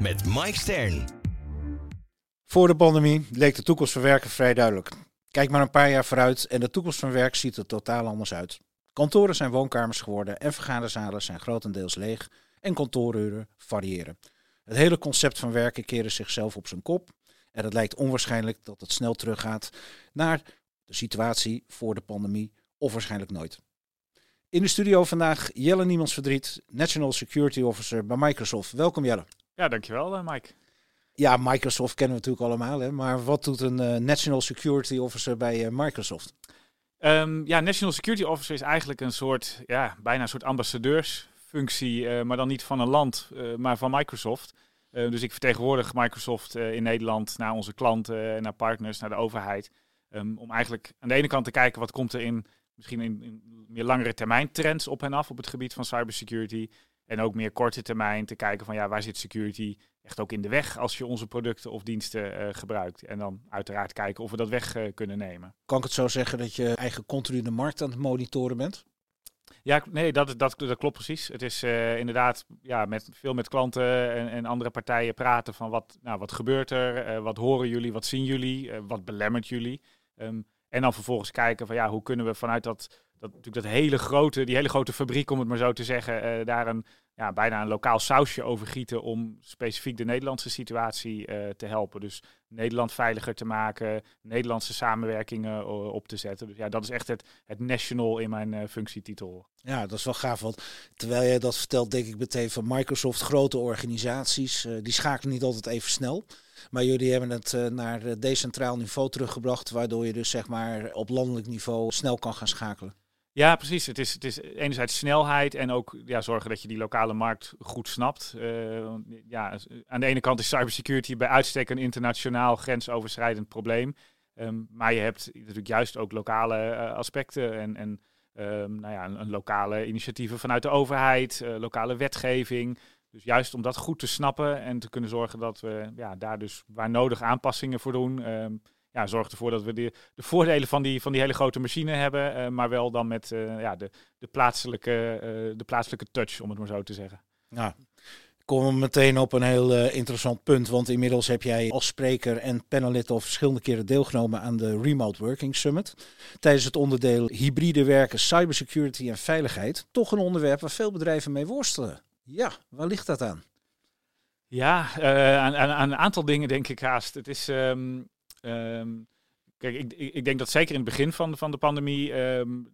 met Mike Stern. Voor de pandemie leek de toekomst van werken vrij duidelijk. Kijk maar een paar jaar vooruit en de toekomst van werk ziet er totaal anders uit. Kantoren zijn woonkamers geworden en vergaderzalen zijn grotendeels leeg en kantooruren variëren. Het hele concept van werken keren zichzelf op zijn kop en het lijkt onwaarschijnlijk dat het snel teruggaat naar de situatie voor de pandemie of waarschijnlijk nooit. In de studio vandaag Jelle Niemands Verdriet, National Security Officer bij Microsoft. Welkom Jelle. Ja, dankjewel uh, Mike. Ja, Microsoft kennen we natuurlijk allemaal, hè? maar wat doet een uh, National Security Officer bij uh, Microsoft? Um, ja, National Security Officer is eigenlijk een soort, ja, bijna een soort ambassadeursfunctie, maar dan niet van een land, maar van Microsoft. dus ik vertegenwoordig Microsoft in Nederland naar onze klanten, naar partners, naar de overheid. Um, om eigenlijk aan de ene kant te kijken wat komt er in misschien in, in meer langere termijn trends op en af op het gebied van cybersecurity. En ook meer korte termijn te kijken van ja, waar zit security echt ook in de weg als je onze producten of diensten uh, gebruikt. En dan uiteraard kijken of we dat weg uh, kunnen nemen. Kan ik het zo zeggen dat je eigen continu de markt aan het monitoren bent? Ja, nee, dat, dat, dat klopt precies. Het is uh, inderdaad ja, met, veel met klanten en, en, andere partijen praten van wat, nou, wat gebeurt er, wat horen jullie, wat zien jullie, wat belemmert jullie. Um, en dan vervolgens kijken van ja, hoe kunnen we vanuit dat, dat, natuurlijk dat hele grote, die hele grote fabriek, om het maar zo te zeggen, uh, daar een ja, bijna een lokaal sausje over gieten om specifiek de Nederlandse situatie uh, te helpen. Dus Nederland veiliger te maken, Nederlandse samenwerkingen uh, op te zetten. Dus ja, dat is echt het, het national in mijn functietitel. Ja, dat is wel gaaf. Want terwijl jij dat vertelt, denk ik meteen van Microsoft, grote organisaties, die schakelen niet altijd even snel. Maar jullie hebben het naar decentraal niveau teruggebracht, waardoor je dus zeg maar op landelijk niveau snel kan gaan schakelen. Ja, precies. Het is, het is enerzijds snelheid en ook ja, zorgen dat je die lokale markt goed snapt. Uh, ja, aan de ene kant is cybersecurity bij uitstek een internationaal grensoverschrijdend probleem. Um, maar je hebt natuurlijk juist ook lokale uh, aspecten en, en um, nou ja, een, lokale initiatieven vanuit de overheid, uh, lokale wetgeving. Dus juist om dat goed te snappen en te kunnen zorgen dat we ja, daar dus waar nodig aanpassingen voor doen. Um, ja, zorgt ervoor dat we de, de voordelen van die, van die hele grote machine hebben, uh, maar wel dan met uh, ja, de, de, plaatselijke, uh, de plaatselijke touch, om het maar zo te zeggen. Ja, komen we meteen op een heel interessant punt, want inmiddels heb jij als spreker en panelid al verschillende keren deelgenomen aan de Remote Working Summit. Tijdens het onderdeel hybride werken, cybersecurity en veiligheid. Toch een onderwerp waar veel bedrijven mee worstelen. Ja, waar ligt dat aan? Ja, aan, aan, aan, een aantal dingen denk ik haast. Het is... Um, Um, kijk, ik, ik, denk dat zeker in het begin van, van de pandemie um,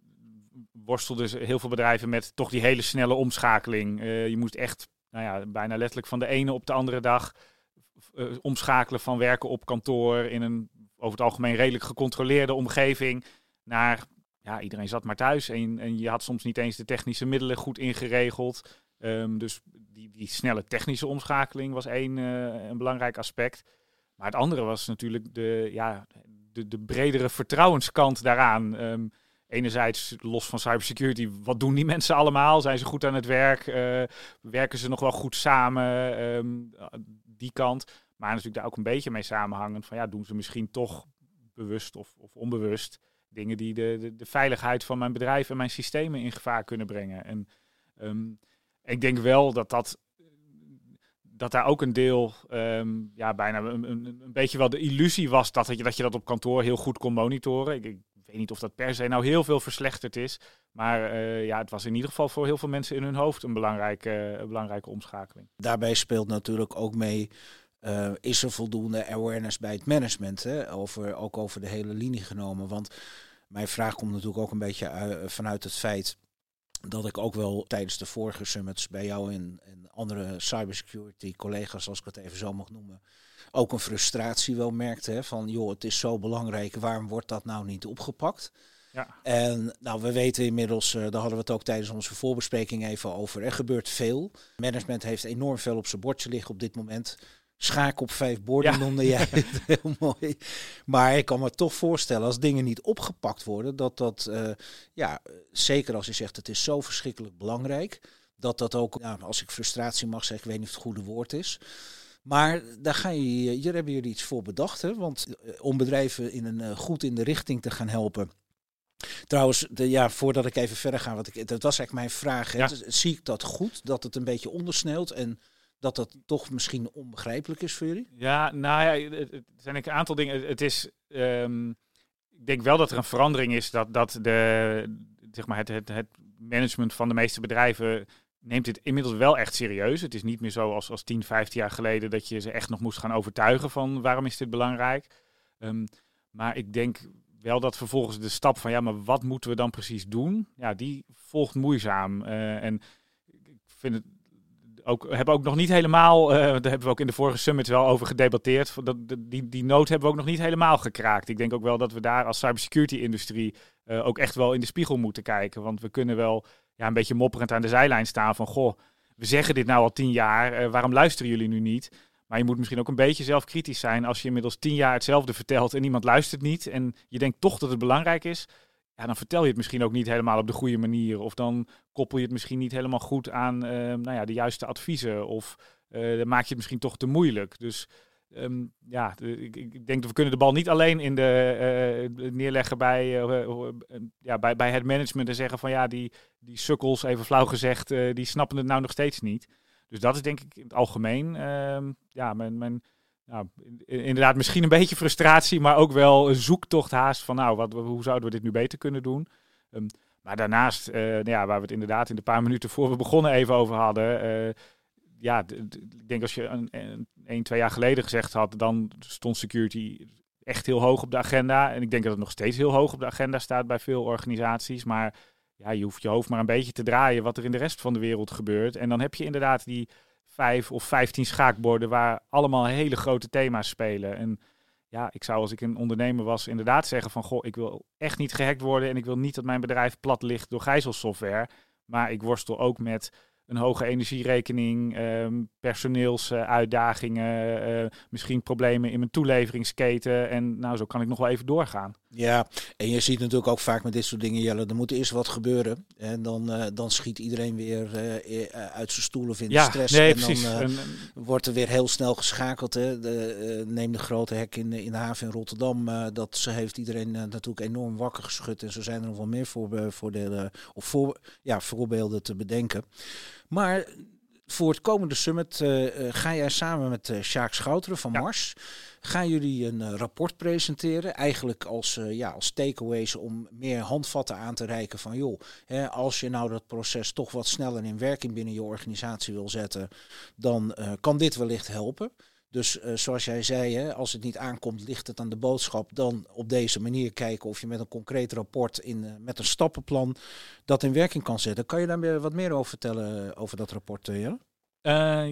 worstelden heel veel bedrijven met toch die hele snelle omschakeling. Uh, je moest echt, nou ja, bijna letterlijk van de ene op de andere dag uh, omschakelen van werken op kantoor in een over het algemeen redelijk gecontroleerde omgeving naar, ja, iedereen zat maar thuis en, en je had soms niet eens de technische middelen goed ingeregeld. Um, dus die, die snelle technische omschakeling was één uh, een belangrijk aspect. Maar het andere was natuurlijk de, ja, de, de bredere vertrouwenskant daaraan. Um, enerzijds los van cybersecurity, wat doen die mensen allemaal? Zijn ze goed aan het werk? Uh, werken ze nog wel goed samen? Um, die kant. Maar natuurlijk daar ook een beetje mee samenhangend van ja, doen ze misschien toch bewust of, of onbewust dingen die de, de, de, veiligheid van mijn bedrijf en mijn systemen in gevaar kunnen brengen. En um, ik denk wel dat dat dat daar ook een deel, um, ja, bijna een, een, een, beetje wel de illusie was dat, je, dat je dat op kantoor heel goed kon monitoren. Ik, ik weet niet of dat per se nou heel veel verslechterd is. Maar uh, ja, het was in ieder geval voor heel veel mensen in hun hoofd een belangrijke, belangrijke omschakeling. Daarbij speelt natuurlijk ook mee. Uh, is er voldoende awareness bij het management? Hè? Over, ook over de hele linie genomen. Want mijn vraag komt natuurlijk ook een beetje uit, vanuit het feit dat ik ook wel tijdens de vorige summits bij jou en, en andere cybersecurity collega's, als ik het even zo mag noemen, ook een frustratie wel merkte. Hè, van joh, het is zo belangrijk, waarom wordt dat nou niet opgepakt? Ja. En nou, we weten inmiddels, uh, daar hadden we het ook tijdens onze voorbespreking even over. Er gebeurt veel. Management heeft enorm veel op zijn bordje liggen op dit moment. Schaak op vijf borden ja. noemde jij het heel mooi. Maar ik kan me toch voorstellen, als dingen niet opgepakt worden, dat dat, uh, ja, zeker als je zegt het is zo verschrikkelijk belangrijk, dat dat ook, ja, als ik frustratie mag zeggen, ik weet niet of het goede woord is. Maar daar, ga je, hier hebben jullie iets voor bedacht, hè? want eh, om bedrijven in een, uh, goed in de richting te gaan helpen. Trouwens, de, ja, voordat ik even verder ga, wat ik, dat was eigenlijk mijn vraag. Hè? Ja. Zie ik dat goed, dat het een beetje ondersneeuwt en dat dat toch misschien onbegrijpelijk is voor jullie? Ja, nou ja, het zijn een aantal dingen. Het is, um, ik denk wel dat er een verandering is dat, dat de, zeg maar het, het, het management van de meeste bedrijven neemt dit inmiddels wel echt serieus. Het is niet meer zo als, als 10, 15 jaar geleden dat je ze echt nog moest gaan overtuigen van waarom is dit belangrijk. Um, maar ik denk wel dat vervolgens de stap van ja, maar wat moeten we dan precies doen? Ja, die volgt moeizaam. Uh, en ik vind het ook, hebben ook nog niet helemaal, uh, daar hebben we ook in de vorige summit wel over gedebatteerd. Dat, die, die nood hebben we ook nog niet helemaal gekraakt. Ik denk ook wel dat we daar als cybersecurity-industrie uh, ook echt wel in de spiegel moeten kijken. Want we kunnen wel ja, een beetje mopperend aan de zijlijn staan van, goh, we zeggen dit nou al tien jaar, uh, waarom luisteren jullie nu niet? Maar je moet misschien ook een beetje zelfkritisch zijn als je inmiddels tien jaar hetzelfde vertelt en niemand luistert niet. En je denkt toch dat het belangrijk is ja, dan vertel je het misschien ook niet helemaal op de goede manier. Of dan koppel je het misschien niet helemaal goed aan uh, nou ja, de juiste adviezen. Of uh, dan maak je het misschien toch te moeilijk. Dus um, ja, ik, ik, denk dat we kunnen de bal niet alleen in de, uh, neerleggen bij, ja, bij, bij het management en zeggen van ja, die, die sukkels, even flauw gezegd, die snappen het nou nog steeds niet. Dus dat is denk ik in het algemeen ehm, ja, mijn, mijn nou, inderdaad misschien een beetje frustratie, maar ook wel een zoektocht haast van nou, wat, hoe zouden we dit nu beter kunnen doen? Um, maar daarnaast, uh, nou ja, waar we het inderdaad in de paar minuten voor we begonnen even over hadden. Uh, ja, ik denk als je een, een, een, twee jaar geleden gezegd had, dan stond security echt heel hoog op de agenda. En ik denk dat het nog steeds heel hoog op de agenda staat bij veel organisaties. Maar ja, je hoeft je hoofd maar een beetje te draaien wat er in de rest van de wereld gebeurt. En dan heb je inderdaad die vijf of vijftien schaakborden waar allemaal hele grote thema's spelen. En ja, ik zou als ik een ondernemer was inderdaad zeggen van, goh, ik wil echt niet gehackt worden en ik wil niet dat mijn bedrijf plat ligt door gijzelsoftware. Maar ik worstel ook met een hoge energierekening, um, personeelsuitdagingen, uh, misschien problemen in mijn toeleveringsketen. En nou, zo kan ik nog wel even doorgaan. Ja, en je ziet natuurlijk ook vaak met dit soort dingen, Jelle, er moet eerst wat gebeuren. En dan, uh, dan schiet iedereen weer uh, uit zijn stoel of in ja, de stress. Nee, en dan wordt er weer heel snel geschakeld. Hè. De, neem de grote hek in, in de haven in Rotterdam. dat ze heeft iedereen natuurlijk enorm wakker geschud. En zo zijn er nog wel meer voor, voordelen, of voor, ja, voorbeelden te bedenken. Maar voor het komende summit uh, ga jij samen met uh, Sjaak Schouteren van ja. Mars... gaan jullie een uh, rapport presenteren. Eigenlijk als, ja, als takeaways om meer handvatten aan te reiken van... joh, hè, als je nou dat proces toch wat sneller in werking binnen je organisatie wil zetten... dan kan dit wellicht helpen. Dus uh, zoals jij zei, hè, als het niet aankomt, ligt het aan de boodschap. Dan op deze manier kijken of je met een concreet rapport, in, uh, met een stappenplan, dat in werking kan zetten. Kan je daar wat meer over vertellen, over dat rapport, Jelle?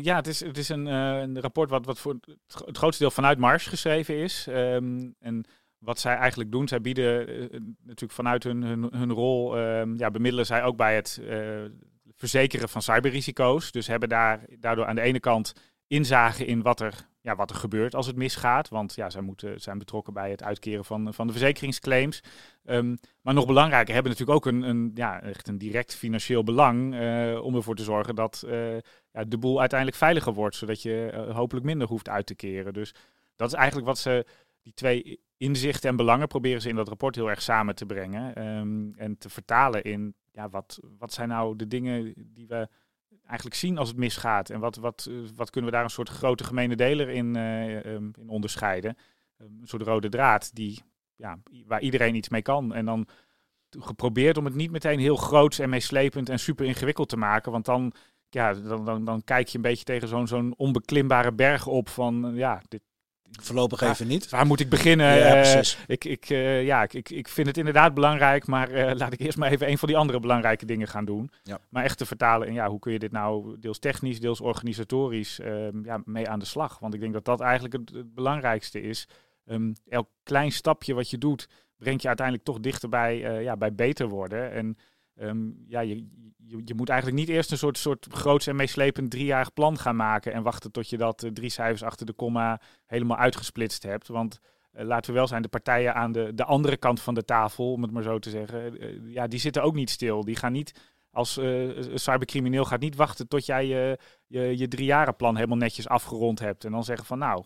ja, het is, het is een, een rapport wat, wat voor het grootste deel vanuit Mars geschreven is. Um, en wat zij eigenlijk doen, zij bieden natuurlijk vanuit hun, hun, rol, um, ja, bemiddelen zij ook bij het verzekeren van cyberrisico's. Dus hebben daar, daardoor aan de ene kant inzage in wat er, ja, wat er gebeurt als het misgaat. Want ja, zij moeten, zijn betrokken bij het uitkeren van, van de verzekeringsclaims. Um, maar nog belangrijker, hebben natuurlijk ook een, een, ja, echt een direct financieel belang uh, om ervoor te zorgen dat uh, ja, de boel uiteindelijk veiliger wordt. Zodat je uh, hopelijk minder hoeft uit te keren. Dus dat is eigenlijk wat ze, die twee inzichten en belangen proberen ze in dat rapport heel erg samen te brengen. Um, en te vertalen in, ja, wat, wat zijn nou de dingen die we eigenlijk zien als het misgaat? En wat, wat, wat kunnen we daar een soort grote gemene deler in, uh, um, in onderscheiden? Um, een soort rode draad die, ja, waar iedereen iets mee kan. En dan geprobeerd om het niet meteen heel groots en meeslepend en super ingewikkeld te maken. Want dan, ja, dan, dan, dan kijk je een beetje tegen zo'n zo'n onbeklimbare berg op van ja, dit, Voorlopig even niet. Waar moet ik beginnen? Ja, uh, ik, ik, uh, ja, ik, ik vind het inderdaad belangrijk, maar uh, laat ik eerst maar even een van die andere belangrijke dingen gaan doen. Ja. Maar echt te vertalen en ja, hoe kun je dit nou deels technisch, deels organisatorisch ja, mee aan de slag? Want ik denk dat dat eigenlijk het, het belangrijkste is. Um, elk klein stapje wat je doet, brengt je uiteindelijk toch dichter bij, ja, bij beter worden. En ehm, ja, je, je, moet eigenlijk niet eerst een soort, soort groots en meeslepend driejarig plan gaan maken en wachten tot je dat drie cijfers achter de komma helemaal uitgesplitst hebt. Want laten we wel zijn, de partijen aan de, de andere kant van de tafel, om het maar zo te zeggen, ja, die zitten ook niet stil. Die gaan niet als cybercrimineel gaat niet wachten tot jij je, je, je driejarenplan helemaal netjes afgerond hebt. En dan zeggen van nou,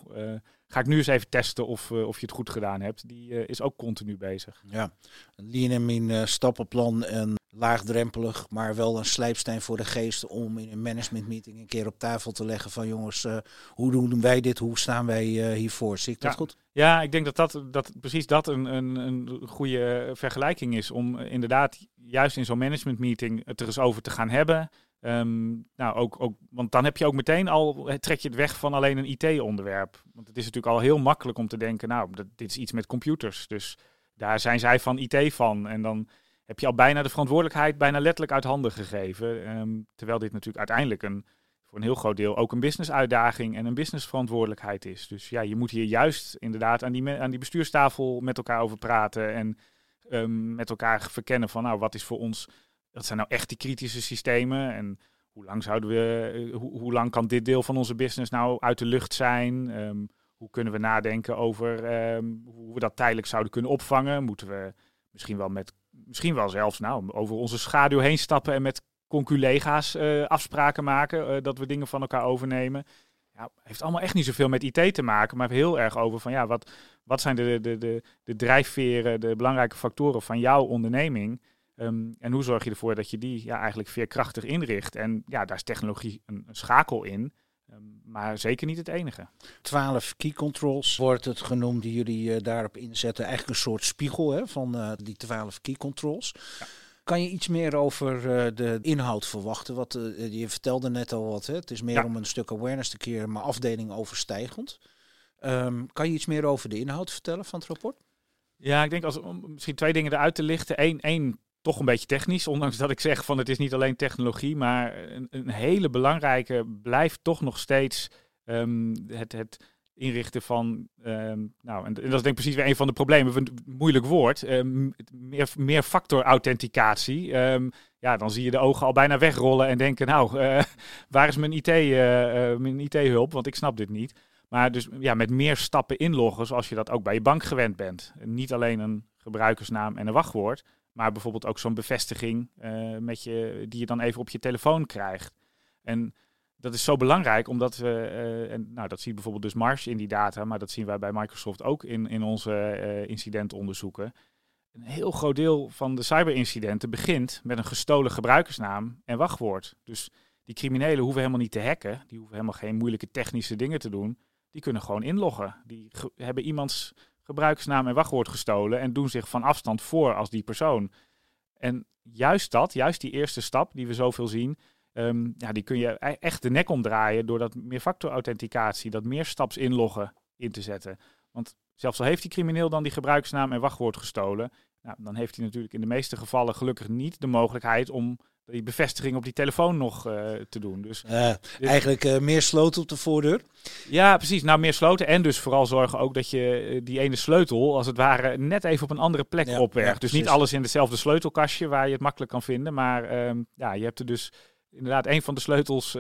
ga ik nu eens even testen of, of je het goed gedaan hebt. Die is ook continu bezig. Ja, lean en mean stappenplan en laagdrempelig, maar wel een slijpsteen voor de geest om in een managementmeeting een keer op tafel te leggen van jongens, hoe doen wij dit, hoe staan wij hiervoor? Zie ik dat ja. goed? Ja, ik denk dat, dat, dat precies dat een, een, een goede vergelijking is om inderdaad juist in zo'n managementmeeting het er eens over te gaan hebben. Um, nou, ook, ook, want dan heb je ook meteen al, trek je het weg van alleen een IT-onderwerp. Want het is natuurlijk al heel makkelijk om te denken, nou, dat, dit is iets met computers. Dus daar zijn zij van IT van. En dan heb je al bijna de verantwoordelijkheid bijna letterlijk uit handen gegeven. Um, terwijl dit natuurlijk uiteindelijk een, voor een heel groot deel ook een business-uitdaging en een businessverantwoordelijkheid is. Dus ja, je moet hier juist inderdaad aan die, aan die bestuurstafel met elkaar over praten en um, met elkaar verkennen van, nou, wat is voor ons dat zijn nou echt die kritische systemen? En hoe lang zouden we, eh, hoe, hoe lang kan dit deel van onze business nou uit de lucht zijn? Um, hoe kunnen we nadenken over hoe we dat tijdelijk zouden kunnen opvangen? Moeten we misschien wel met, misschien wel zelfs nou, over onze schaduw heen stappen en met conculega's uh, afspraken maken, uh, dat we dingen van elkaar overnemen? Ja, heeft allemaal echt niet zoveel met IT te maken, maar heel erg over van ja, wat, wat zijn de, de, de, de drijfveren, de belangrijke factoren van jouw onderneming? Um, en hoe zorg je ervoor dat je die ja, eigenlijk veerkrachtig inricht? En ja, daar is technologie een schakel in. Maar zeker niet het enige. 12 key controls wordt het genoemd die jullie uh, daarop inzetten. Eigenlijk een soort spiegel hè, van uh, die 12 key controls. Ja. Kan je iets meer over uh, de inhoud verwachten? Wat, je vertelde net al wat. Hè? Het is meer ja. om een stuk awareness te keren, maar afdeling overstijgend. Um, kan je iets meer over de inhoud vertellen van het rapport? Ja, ik denk als om misschien twee dingen eruit te lichten. Eén, één toch een beetje technisch, ondanks dat ik zeg van het is niet alleen technologie, maar een, een hele belangrijke blijft toch nog steeds um, het, het inrichten van, um, nou, en, dat is denk ik precies weer een van de problemen, een moeilijk woord, um, meer, meer factor authenticatie. ja, dan zie je de ogen al bijna wegrollen en denken, nou, uh, waar is mijn IT, uh, uh, mijn IT-hulp, want ik snap dit niet. Maar dus ja, met meer stappen inloggen, zoals je dat ook bij je bank gewend bent. Niet alleen een gebruikersnaam en een wachtwoord, maar bijvoorbeeld ook zo'n bevestiging uh, met je, die je dan even op je telefoon krijgt. En dat is zo belangrijk, omdat we, uh, en nou, dat ziet bijvoorbeeld dus Mars in die data, maar dat zien wij bij Microsoft ook in, in onze uh, incidentonderzoeken. Een heel groot deel van de cyberincidenten begint met een gestolen gebruikersnaam en wachtwoord. Dus die criminelen hoeven helemaal niet te hacken, die hoeven helemaal geen moeilijke technische dingen te doen. Die kunnen gewoon inloggen. Die hebben iemands gebruikersnaam en wachtwoord gestolen en doen zich van afstand voor als die persoon. En juist dat, juist die eerste stap die we zoveel zien, um, ja, die kun je e-, echt de nek omdraaien door dat meerfactor authenticatie, dat meer staps inloggen in te zetten. Want zelfs al heeft die crimineel dan die gebruikersnaam en wachtwoord gestolen, nou, dan heeft hij natuurlijk in de meeste gevallen gelukkig niet de mogelijkheid om die bevestiging op die telefoon nog uh, te doen. Dus, uh, dus eigenlijk uh, meer sloten op de voordeur? Ja, precies. Nou, meer sloten. En dus vooral zorgen ook dat je die ene sleutel, als het ware, net even op een andere plek ja, opwerkt. Ja, dus niet alles in hetzelfde sleutelkastje waar je het makkelijk kan vinden. Maar um, ja, je hebt er dus inderdaad een van de sleutels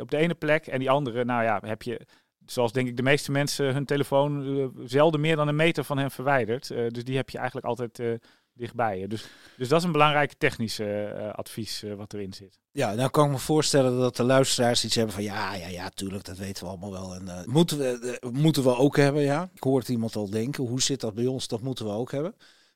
op de ene plek. En die andere, nou ja, heb je zoals denk ik de meeste mensen hun telefoon uh, zelden meer dan een meter van hen verwijderd. Uh, dus die heb je eigenlijk altijd uh, dichtbij je. Dus, dus dat is een belangrijk technische advies wat erin zit. Ja, nou kan ik me voorstellen dat de luisteraars iets hebben van ja, ja, ja, tuurlijk, dat weten we allemaal wel. En moeten, we, moeten we ook hebben, ja. Ik hoor iemand al denken, hoe zit dat bij ons? Dat moeten we ook hebben.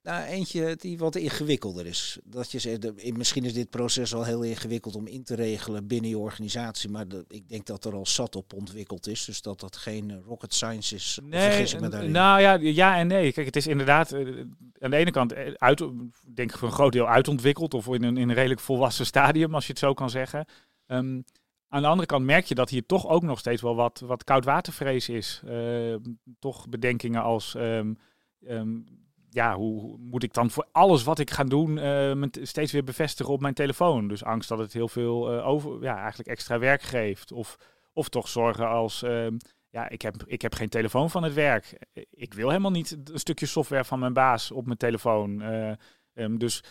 Nou, eentje die wat ingewikkelder is. Dat je zegt, misschien is dit proces al heel ingewikkeld om in te regelen binnen je organisatie, maar de, ik denk dat er al zat op ontwikkeld is, dus dat dat geen rocket science is. Nee, nou ja, ja en nee. Kijk, het is inderdaad uh, aan de ene kant uit, denk ik voor een groot deel uitontwikkeld of in een, in een redelijk volwassen stadium, als je het zo kan zeggen. Um, aan de andere kant merk je dat hier toch ook nog steeds wel wat, wat koudwatervrees is. Uh, toch bedenkingen als um, um, ja, hoe moet ik dan voor alles wat ik ga doen uh, steeds weer bevestigen op mijn telefoon? Dus angst dat het heel veel uh, over, ja, eigenlijk extra werk geeft. Of, of toch zorgen als uh, ja, ik heb, ik heb geen telefoon van het werk. Ik wil helemaal niet een stukje software van mijn baas op mijn telefoon. Um, dus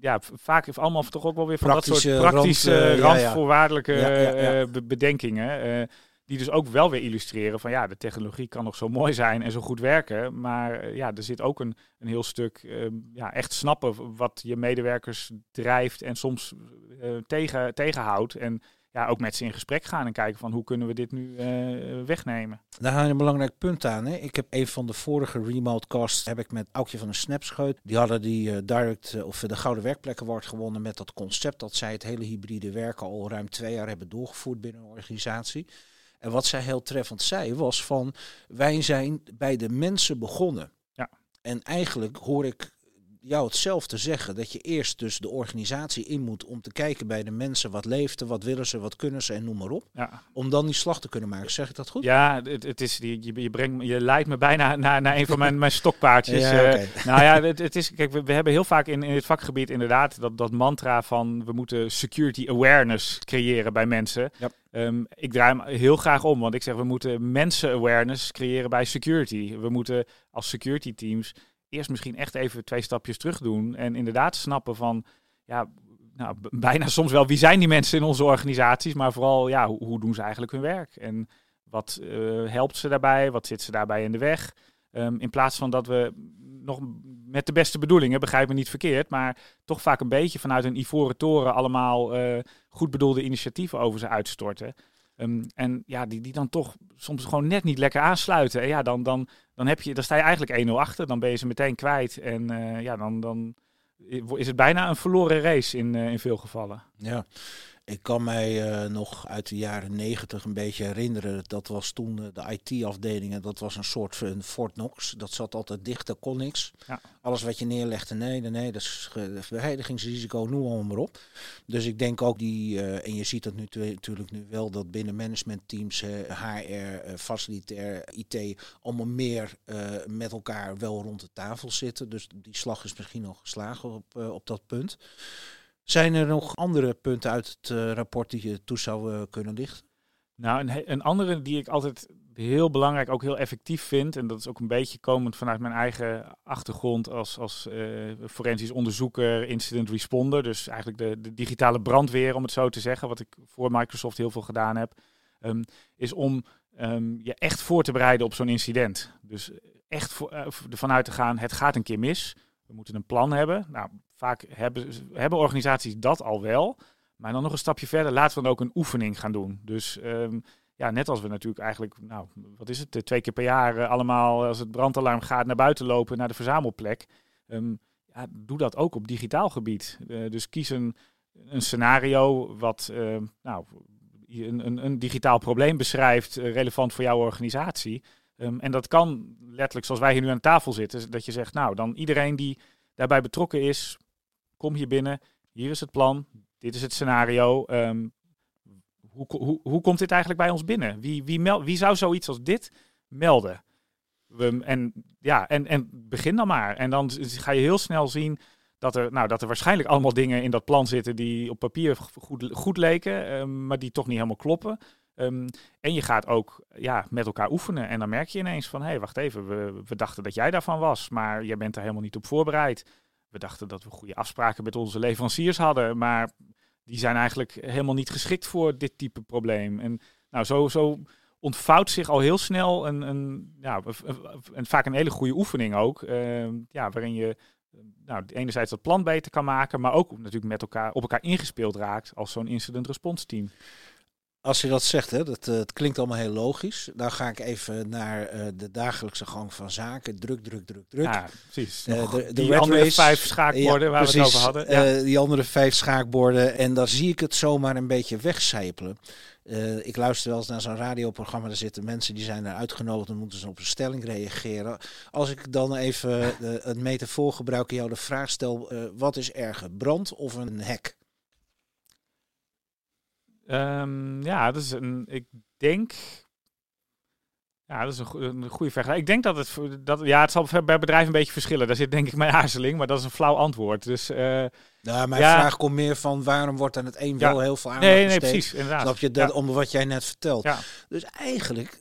ja, vaak heeft allemaal toch ook wel weer van praktische dat soort praktische, rand, randvoorwaardelijke ja, bedenkingen. Die dus ook wel weer illustreren van ja, de technologie kan nog zo mooi zijn en zo goed werken. Maar ja, er zit ook een, een heel stuk uh, ja, echt snappen wat je medewerkers drijft en soms uh, tegen, tegenhoudt. En ja, ook met ze in gesprek gaan en kijken van hoe kunnen we dit nu uh, wegnemen. Daar haal je een belangrijk punt aan. Hè? Ik heb een van de vorige remote casts heb ik met Aukje van de Snapscheut. Die hadden die direct of de Gouden Werkplek Award gewonnen met dat concept dat zij het hele hybride werken al ruim twee jaar hebben doorgevoerd binnen een organisatie. En wat zij heel treffend zei was van wij zijn bij de mensen begonnen. Ja. En eigenlijk hoor ik jou hetzelfde zeggen. Dat je eerst dus de organisatie in moet om te kijken bij de mensen wat leeft wat willen ze, wat kunnen ze en noem maar op. Ja. Om dan die slag te kunnen maken. Zeg ik dat goed? Ja, het, het is, je, je, brengt, je leidt me bijna naar, naar een van mijn, mijn stokpaardjes. ja, okay. uh, nou ja, het, het, is, kijk, we, we, hebben heel vaak in, in het vakgebied inderdaad dat, dat mantra van we moeten security awareness creëren bij mensen. Ja. Um, ik draai hem heel graag om, want ik zeg we moeten mensen awareness creëren bij security. We moeten als security teams eerst misschien echt even twee stapjes terug doen. En inderdaad snappen van, ja, nou, bijna soms wel wie zijn die mensen in onze organisaties, maar vooral, ja, hoe, doen ze eigenlijk hun werk? En wat uh, helpt ze daarbij? Wat zit ze daarbij in de weg? Um, in plaats van dat we nog met de beste bedoelingen, begrijp me niet verkeerd, maar toch vaak een beetje vanuit een ivoren toren allemaal uh, goed bedoelde initiatieven over ze uitstorten. Um, en ja, die, die dan toch soms gewoon net niet lekker aansluiten. En ja, dan, dan, dan, heb je, dan sta je eigenlijk 1-0 achter. Dan ben je ze meteen kwijt. En uh, ja, dan, dan is het bijna een verloren race in, uh, in veel gevallen. Ja, ik kan mij uh, nog uit de jaren negentig een beetje herinneren. Dat was toen uh, de IT-afdeling en dat was een soort van Fort Knox. Dat zat altijd dicht, dat kon niks. Ja. Alles wat je neerlegde, nee, nee, nee, dat is verheidigingsrisico, noem allemaal maar op. Dus ik denk ook die, uh, en je ziet dat nu natuurlijk nu wel, dat binnen managementteams, HR, facilitair, IT, allemaal meer met elkaar wel rond de tafel zitten. Dus die slag is misschien nog geslagen op, op dat punt. Zijn er nog andere punten uit het uh, rapport die je toe zou uh, kunnen lichten? Nou, een, een, andere die ik altijd heel belangrijk, ook heel effectief vind, en dat is ook een beetje komend vanuit mijn eigen achtergrond als, als uh, forensisch onderzoeker, incident responder, dus eigenlijk de, de, digitale brandweer, om het zo te zeggen, wat ik voor Microsoft heel veel gedaan heb, um, is om um, je echt voor te bereiden op zo'n incident. Dus echt voor, ervan uit te gaan, het gaat een keer mis. We moeten een plan hebben. Nou, vaak hebben, hebben organisaties dat al wel. Maar dan nog een stapje verder, laten we dan ook een oefening gaan doen. Dus um, ja, net als we natuurlijk eigenlijk, nou, wat is het, twee keer per jaar uh, allemaal als het brandalarm gaat naar buiten lopen, naar de verzamelplek. Um, ja, doe dat ook op digitaal gebied. Dus kies een, een scenario wat uh, nou, een, een, een, digitaal probleem beschrijft, relevant voor jouw organisatie. Um, en dat kan letterlijk, zoals wij hier nu aan tafel zitten, dat je zegt, nou, dan iedereen die daarbij betrokken is, kom hier binnen, hier is het plan, dit is het scenario. Um, hoe, hoe, hoe komt dit eigenlijk bij ons binnen? Wie, wie, wie zou zoiets als dit melden? Um, en ja, en, en begin dan maar. En dan ga je heel snel zien dat er, nou, dat er waarschijnlijk allemaal dingen in dat plan zitten die op papier goed, goed leken, maar die toch niet helemaal kloppen. Um, en je gaat ook ja, met elkaar oefenen. En dan merk je ineens van, hé, hey, wacht even, we, we dachten dat jij daarvan was, maar jij bent er helemaal niet op voorbereid. We dachten dat we goede afspraken met onze leveranciers hadden, maar die zijn eigenlijk helemaal niet geschikt voor dit type probleem. En nou, zo, zo ontvouwt zich al heel snel een, een, ja, een, vaak een hele goede oefening ook, uh, ja, waarin je nou, enerzijds dat plan beter kan maken, maar ook natuurlijk met elkaar op elkaar ingespeeld raakt als zo'n incident response team als je dat zegt, hè, dat, uh, het klinkt allemaal heel logisch. Dan ga ik even naar uh, de dagelijkse gang van zaken. Druk, druk, druk, druk. Ja, precies. Uh, de, de die andere race, vijf schaakborden ja, waar precies, we het over hadden. Ja. die andere vijf schaakborden. En daar zie ik het zomaar een beetje wegcijpelen. ik luister wel eens naar zo'n radioprogramma. Daar zitten mensen die zijn er uitgenodigd. Dan moeten ze op een stelling reageren. Als ik dan even het metafoor gebruik en jou de vraag stel. wat is erger, brand of een hek? Um, ja, dat is een. Ik denk. Ja, dat is een, een goede vergelijking. Ik denk dat het. Dat, ja, het zal bij bedrijven een beetje verschillen. Daar zit denk ik mijn aarzeling, maar dat is een flauw antwoord. Dus. Uh, nou, mijn ja. vraag komt meer van waarom wordt aan het een ja. wel heel veel aandacht nee, nee, precies, inderdaad. Snap je dat om wat jij net vertelt? Dus eigenlijk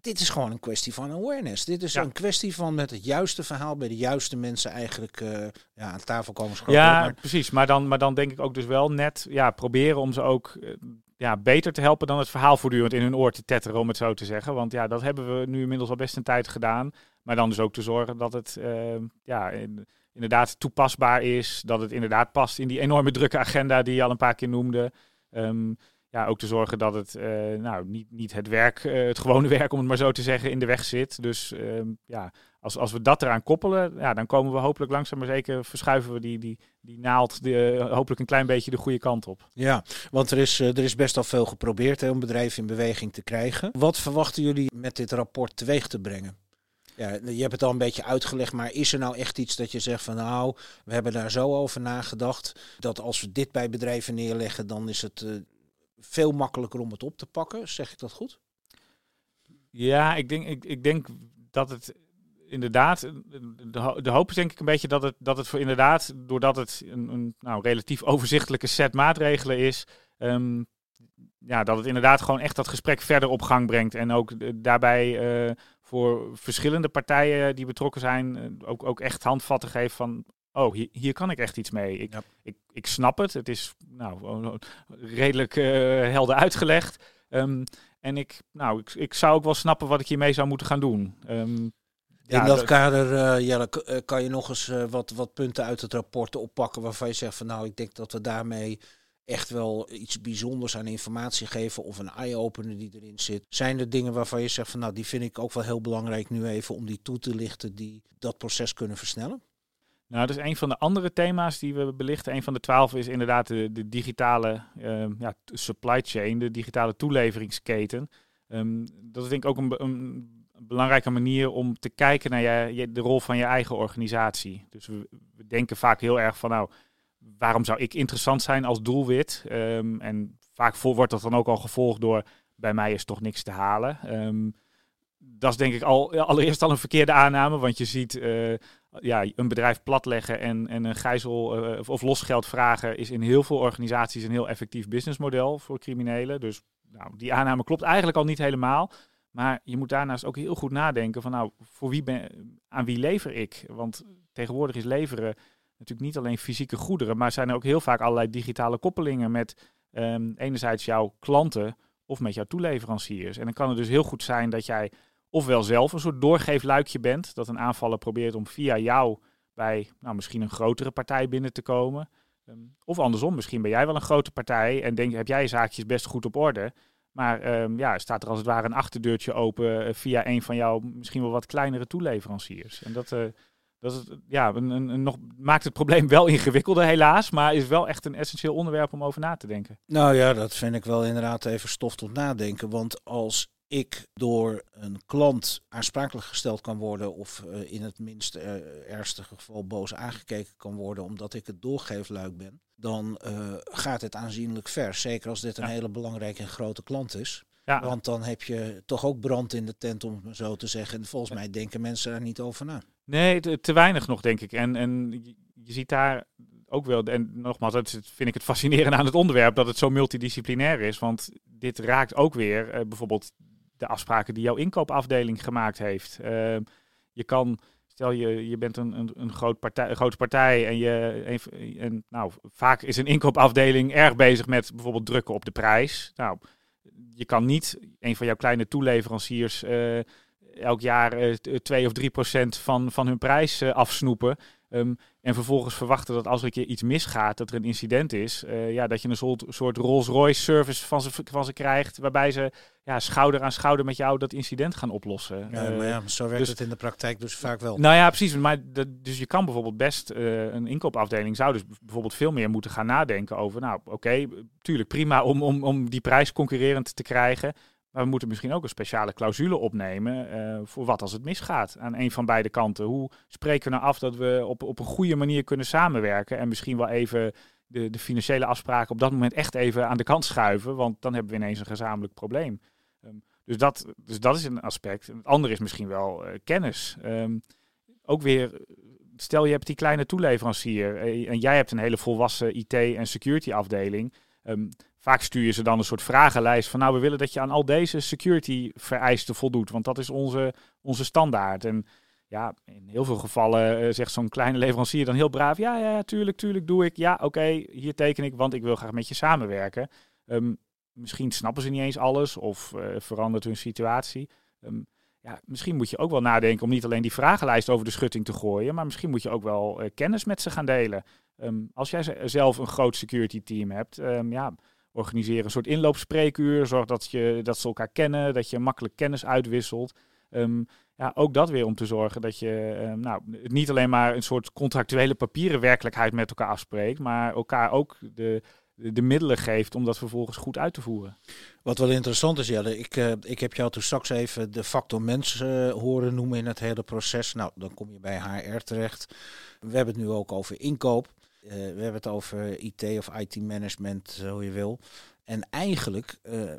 dit is gewoon een kwestie van awareness. Dit is Ja. een kwestie van met het juiste verhaal bij de juiste mensen eigenlijk eh, ja, aan tafel komen schoppen. Ja, Maar- precies. Maar dan, maar dan denk ik ook dus wel net ja, proberen om ze ook eh, ja, beter te helpen dan het verhaal voortdurend in hun oor te tetteren, om het zo te zeggen. Want ja, dat hebben we nu inmiddels al best een tijd gedaan. Maar dan dus ook te zorgen dat het eh, ja, in- inderdaad toepasbaar is. Dat het inderdaad past in die enorme drukke agenda die je al een paar keer noemde. Ehm, ja, ook te zorgen dat het eh, nou, niet, niet het werk, eh, het gewone werk, om het maar zo te zeggen, in de weg zit. Dus ehm, ja, als, als we dat eraan koppelen, ja, dan komen we hopelijk langzaam maar zeker, verschuiven we die, die, die naald de, hopelijk een klein beetje de goede kant op. Ja, want er is, eh, er is best al veel geprobeerd hè, om bedrijven in beweging te krijgen. Wat verwachten jullie met dit rapport teweeg te brengen? Ja, je hebt het al een beetje uitgelegd, maar is er nou echt iets dat je zegt van nou, we hebben daar zo over nagedacht, dat als we dit bij bedrijven neerleggen, dan is het eh, veel makkelijker om het op te pakken? Zeg ik dat goed? Ja, ik denk, ik, ik denk dat het inderdaad, de, ho- de hoop is denk ik een beetje dat het, dat het voor inderdaad, doordat het een, een nou, relatief overzichtelijke set maatregelen is, ehm, ja, dat het inderdaad gewoon echt dat gesprek verder op gang brengt. En ook daarbij eh, voor verschillende partijen die betrokken zijn, eh, ook, ook echt handvatten geeft van, oh, hier, hier kan ik echt iets mee. Ik, Ja. ik, ik snap het, het is nou, redelijk eh, helder uitgelegd. Ehm, en ik, nou, ik, ik zou ook wel snappen wat ik hiermee zou moeten gaan doen. Ehm, ja, in dat kader Jelle, k- eh, kan je nog eens wat, wat punten uit het rapport oppakken waarvan je zegt van nou, ik denk dat we daarmee echt wel iets bijzonders aan informatie geven of een eye-opener die erin zit. Zijn er dingen waarvan je zegt van nou, die vind ik ook wel heel belangrijk nu even om die toe te lichten die dat proces kunnen versnellen? Nou, dat is een van de andere thema's die we belichten. Een van de twaalf is inderdaad de, digitale ehm, ja, supply chain, de digitale toeleveringsketen. Ehm, dat is denk ik ook een, een belangrijke manier om te kijken naar je, de rol van je eigen organisatie. Dus we, denken vaak heel erg van, nou, waarom zou ik interessant zijn als doelwit? Ehm, en vaak wordt dat dan ook al gevolgd door, bij mij is toch niks te halen. Dat is denk ik al, allereerst al een verkeerde aanname, want je ziet eh, ja, een bedrijf platleggen en, en een gijzel of, of losgeld vragen is in heel veel organisaties een heel effectief businessmodel voor criminelen. Dus nou, die aanname klopt eigenlijk al niet helemaal. Maar je moet daarnaast ook heel goed nadenken van nou, voor wie ben, aan wie lever ik? Want tegenwoordig is leveren natuurlijk niet alleen fysieke goederen, maar zijn er ook heel vaak allerlei digitale koppelingen met ehm, enerzijds jouw klanten of met jouw toeleveranciers. En dan kan het dus heel goed zijn dat jij ofwel zelf een soort doorgeefluikje bent, dat een aanvaller probeert om via jou bij nou, misschien een grotere partij binnen te komen. Ehm, of andersom, misschien ben jij wel een grote partij en denk, heb jij je zaakjes best goed op orde. Maar ehm, ja, staat er als het ware een achterdeurtje open eh, via een van jouw misschien wel wat kleinere toeleveranciers. En dat, eh, dat ja, een, een nog, maakt het probleem wel ingewikkelder helaas, maar is wel echt een essentieel onderwerp om over na te denken. Nou ja, dat vind ik wel inderdaad even stof tot nadenken. Want als ik door een klant aansprakelijk gesteld kan worden, of eh, in het minst eh, ergste geval boos aangekeken kan worden, omdat ik het doorgeefluik ben, dan eh, gaat het aanzienlijk ver. Zeker als dit een Ja. hele belangrijke en grote klant is. Ja, Want dan heb je toch ook brand in de tent, om het maar zo te zeggen. En volgens mij denken mensen daar niet over na. Nee, te, te weinig nog, denk ik. En, en je, ziet daar ook wel, en nogmaals, dat vind ik het fascinerende aan het onderwerp, dat het zo multidisciplinair is. Want dit raakt ook weer bijvoorbeeld de afspraken die jouw inkoopafdeling gemaakt heeft. Eh, je kan, stel je, je bent een, een, een, groot partij, een grote partij en, je, en, nou, vaak is een inkoopafdeling erg bezig met bijvoorbeeld drukken op de prijs. Nou, je kan niet een van jouw kleine toeleveranciers eh, elk jaar eh, t- 2 of 3 procent van, van hun prijs eh, afsnoepen. Ehm, en vervolgens verwachten dat als er een keer iets misgaat, dat er een incident is, eh, ja, dat je een soort, soort Rolls-Royce service van ze, van ze krijgt, waarbij ze ja, schouder aan schouder met jou dat incident gaan oplossen. Ja, Eh, maar ja, zo werkt dus- het in de praktijk dus vaak wel. nou ja, precies. Maar dat, dus je kan bijvoorbeeld best, eh, een inkoopafdeling zou dus bijvoorbeeld veel meer moeten gaan nadenken over, nou oké, tuurlijk prima om, om, om die prijs concurrerend te krijgen. Maar we moeten misschien ook een speciale clausule opnemen eh, voor wat als het misgaat aan een van beide kanten. Hoe spreken we nou af dat we op, op een goede manier kunnen samenwerken en misschien wel even de, de financiële afspraken op dat moment echt even aan de kant schuiven, want dan hebben we ineens een gezamenlijk probleem. Ehm, dus, dat, dus dat is een aspect. Het andere is misschien wel eh, kennis. Ehm, ook weer, stel je hebt die kleine toeleverancier eh, en jij hebt een hele volwassen IT- en security afdeling. Ehm, vaak stuur je ze dan een soort vragenlijst van nou, we willen dat je aan al deze security vereisten voldoet, want dat is onze, onze standaard. En ja, in heel veel gevallen uh, zegt zo'n kleine leverancier dan heel braaf, ja, ja, tuurlijk, tuurlijk, doe ik. Ja, oké, hier teken ik, want ik wil graag met je samenwerken. Um, misschien snappen ze niet eens alles of uh, verandert hun situatie. Um, ja, misschien moet je ook wel nadenken om niet alleen die vragenlijst over de schutting te gooien, maar misschien moet je ook wel uh, kennis met ze gaan delen. Um, als jij zelf een groot security team hebt, ja, organiseer een soort inloopspreekuur. Zorg dat, je, dat ze elkaar kennen, dat je makkelijk kennis uitwisselt. Um, ja, ook dat weer om te zorgen dat je um, nou, niet alleen maar een soort contractuele papieren werkelijkheid met elkaar afspreekt, maar elkaar ook de, de, middelen geeft om dat vervolgens goed uit te voeren. Wat wel interessant is, Jelle, ik, uh, ik heb jou toen straks even de factor mens uh, horen noemen in het hele proces. Nou, dan kom je bij HR terecht. We hebben het nu ook over inkoop. Uh, we hebben het over IT of IT-management, zo je wil. En eigenlijk uh,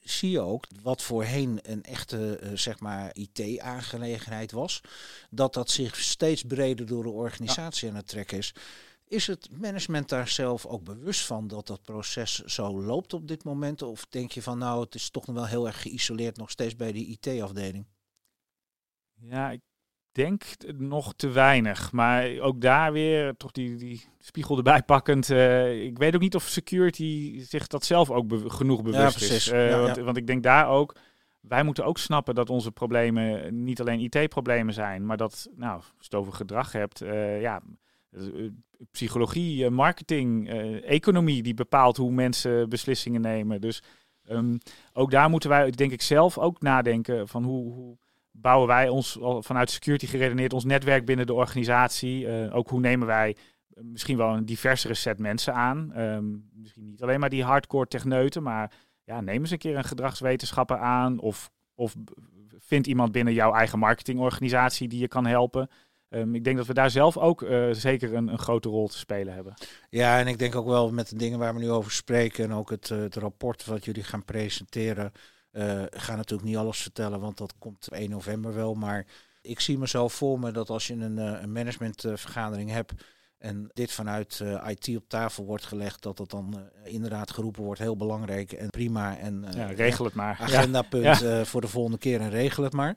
zie je ook wat voorheen een echte zeg maar IT-aangelegenheid was, dat dat zich steeds breder door de organisatie aan het trekken is. Is het management daar zelf ook bewust van dat dat proces zo loopt op dit moment? Of denk je van nou, het is toch nog wel heel erg geïsoleerd nog steeds bij die IT-afdeling? Ja, ik denk nog te weinig. Maar ook daar weer toch die, die spiegel erbij pakkend. Uh, ik weet ook niet of security zich dat zelf ook be genoeg bewust ja, is. Uh, ja, want, want, ik denk daar ook. Wij moeten ook snappen dat onze problemen niet alleen IT-problemen zijn, maar dat, nou, als je het over gedrag hebt, uh, ja, psychologie, marketing, economie, die bepaalt hoe mensen beslissingen nemen. Dus um, ook daar moeten wij, denk ik, zelf ook nadenken van hoe, hoe bouwen wij ons vanuit security geredeneerd ons netwerk binnen de organisatie. Uh, ook hoe nemen wij eh, misschien wel een diversere set mensen aan. Um, misschien niet alleen maar die hardcore techneuten, maar ja, neem eens een keer een gedragswetenschapper aan. Of, of vind iemand binnen jouw eigen marketingorganisatie die je kan helpen. Um, ik denk dat we daar zelf ook uh, zeker een, een, grote rol te spelen hebben. Ja, en ik denk ook wel met de dingen waar we nu over spreken en ook het, het rapport wat jullie gaan presenteren. Uh, ik ga natuurlijk niet alles vertellen, want dat komt 1 november wel. Maar ik zie mezelf voor me dat als je een, uh, een managementvergadering hebt en dit vanuit uh, IT op tafel wordt gelegd, dat dat dan inderdaad geroepen wordt, heel belangrijk en prima. En ja, regel het maar. Agendapunt ja. voor de volgende keer en regel het maar.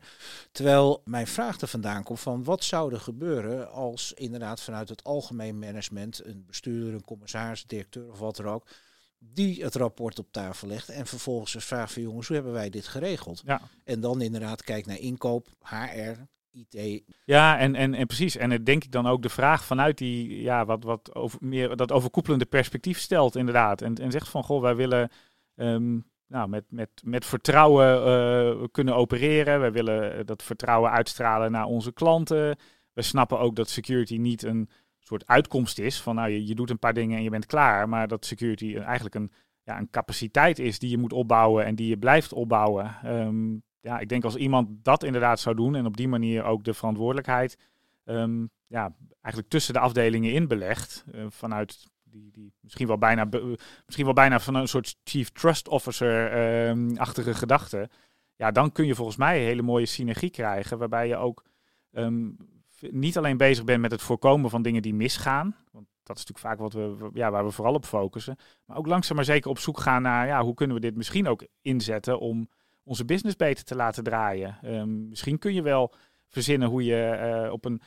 Terwijl mijn vraag er vandaan komt van wat zou er gebeuren als inderdaad vanuit het algemeen management, een bestuurder, een commissaris, een directeur of wat er ook, die het rapport op tafel legt en vervolgens eens vraagt van jongens, hoe hebben wij dit geregeld? Ja. En dan inderdaad kijkt naar inkoop, HR, IT. Ja, en, en, en precies. En het denk ik dan ook de vraag vanuit die, ja, wat, wat over, meer dat overkoepelende perspectief stelt, inderdaad. En, en zegt van, goh, wij willen um, nou, met, met, met vertrouwen uh, kunnen opereren. Wij willen dat vertrouwen uitstralen naar onze klanten. We snappen ook dat security niet een soort uitkomst is van nou, je, je doet een paar dingen en je bent klaar. Maar dat security eigenlijk een, ja, een capaciteit is die je moet opbouwen en die je blijft opbouwen. Um, ja, ik denk als iemand dat inderdaad zou doen en op die manier ook de verantwoordelijkheid um, ja, eigenlijk tussen de afdelingen in belegt. Uh, vanuit die, die misschien, wel bijna, misschien wel bijna van een soort chief trust officer-achtige ehm, gedachte. Ja, dan kun je volgens mij een hele mooie synergie krijgen. Waarbij je ook niet alleen bezig bent met het voorkomen van dingen die misgaan. Want dat is natuurlijk vaak wat we, ja, waar we vooral op focussen. Maar ook langzaam maar zeker op zoek gaan naar ja, hoe kunnen we dit misschien ook inzetten om onze business beter te laten draaien. Um, misschien kun je wel verzinnen hoe je uh, op een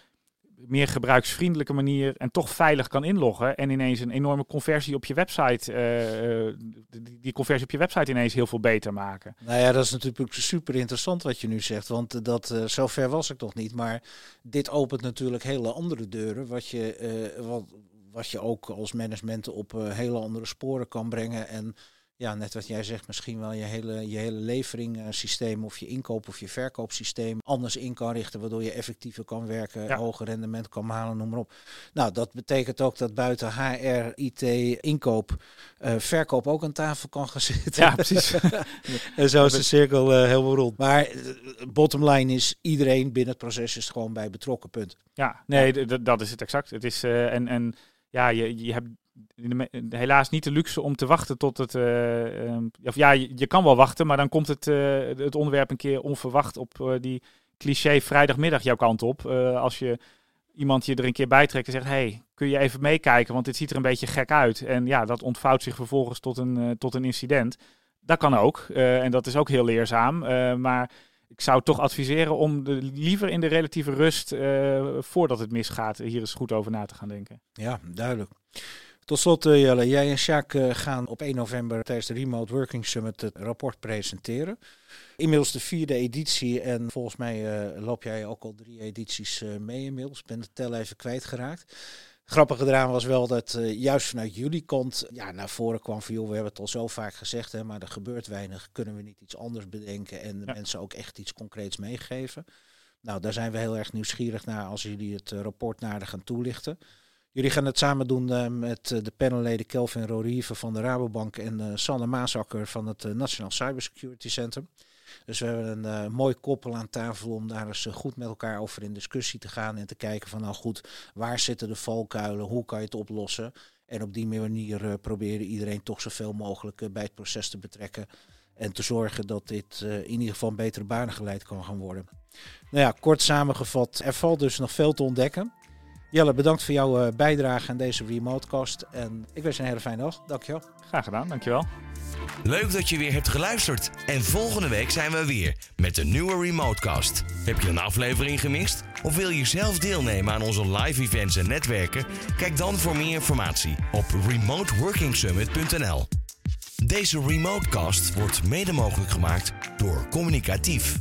meer gebruiksvriendelijke manier en toch veilig kan inloggen. En ineens een enorme conversie op je website, uh, die, die, conversie op je website ineens heel veel beter maken. Nou ja, dat is natuurlijk super interessant wat je nu zegt, want dat, uh, zover was ik nog niet. Maar dit opent natuurlijk hele andere deuren, wat je, wat, wat je ook als management op hele andere sporen kan brengen. En ja, net wat jij zegt, misschien wel je hele, je hele leveringssysteem of je inkoop of je verkoopsysteem anders in kan richten, waardoor je effectiever kan werken, hoger rendement kan halen, noem maar op. Nou, dat betekent ook dat buiten HR, IT, inkoop, uh, verkoop ook aan tafel kan gaan zitten. Ja, precies. en zo is de cirkel uh, helemaal rond. Maar uh, bottom line is, iedereen binnen het proces is gewoon bij betrokken, punt. Ja, nee, dat is het exact. Het is, en, en ja, je, je hebt helaas niet de luxe om te wachten tot het. Uh, um, of ja, je, kan wel wachten, maar dan komt het, uh, het onderwerp een keer onverwacht op uh, die cliché vrijdagmiddag jouw kant op. als je iemand je er een keer bij trekt en zegt: hey, kun je even meekijken, want dit ziet er een beetje gek uit. En ja, dat ontvouwt zich vervolgens tot een, tot een incident. Dat kan ook. en dat is ook heel leerzaam. maar ik zou toch adviseren om de, liever in de relatieve rust, voordat het misgaat, hier eens goed over na te gaan denken. Ja, duidelijk. Tot slot, uh, Jelle, jij en Sjaak uh, gaan op 1 november tijdens de Remote Working Summit het rapport presenteren. Inmiddels de vierde editie en volgens mij uh, loop jij ook al drie edities mee inmiddels. Ik ben de tel even kwijtgeraakt. Grappige eraan was wel dat juist vanuit jullie kant ja, naar voren kwam van joh, we hebben het al zo vaak gezegd, hè, maar er gebeurt weinig. Kunnen we niet iets anders bedenken en de mensen ook echt iets concreets meegeven? Nou, daar zijn we heel erg nieuwsgierig naar als jullie het rapport nader gaan toelichten. Jullie gaan het samen doen uh, met uh, de panelleden Kelvin Rorieve van de Rabobank en uh, Sanne Maasakker van het Nationaal Cybersecurity Center. Dus we hebben een mooi koppel aan tafel om daar eens goed met elkaar over in discussie te gaan en te kijken van nou goed, waar zitten de valkuilen, hoe kan je het oplossen? En op die manier proberen iedereen toch zoveel mogelijk bij het proces te betrekken. En te zorgen dat dit in ieder geval een betere banen geleid kan gaan worden. Nou ja, kort samengevat, er valt dus nog veel te ontdekken. Jelle, bedankt voor jouw eh, bijdrage aan deze remotecast. En ik wens je een hele fijne dag. Dankjewel. Graag gedaan, dankjewel. Leuk dat je weer hebt geluisterd. En volgende week zijn we weer met een nieuwe Remotecast. Heb je een aflevering gemist? Of wil je zelf deelnemen aan onze live events en netwerken? Kijk dan voor meer informatie op remoteworkingsummit.nl. Deze Remotecast wordt mede mogelijk gemaakt door Communicatief.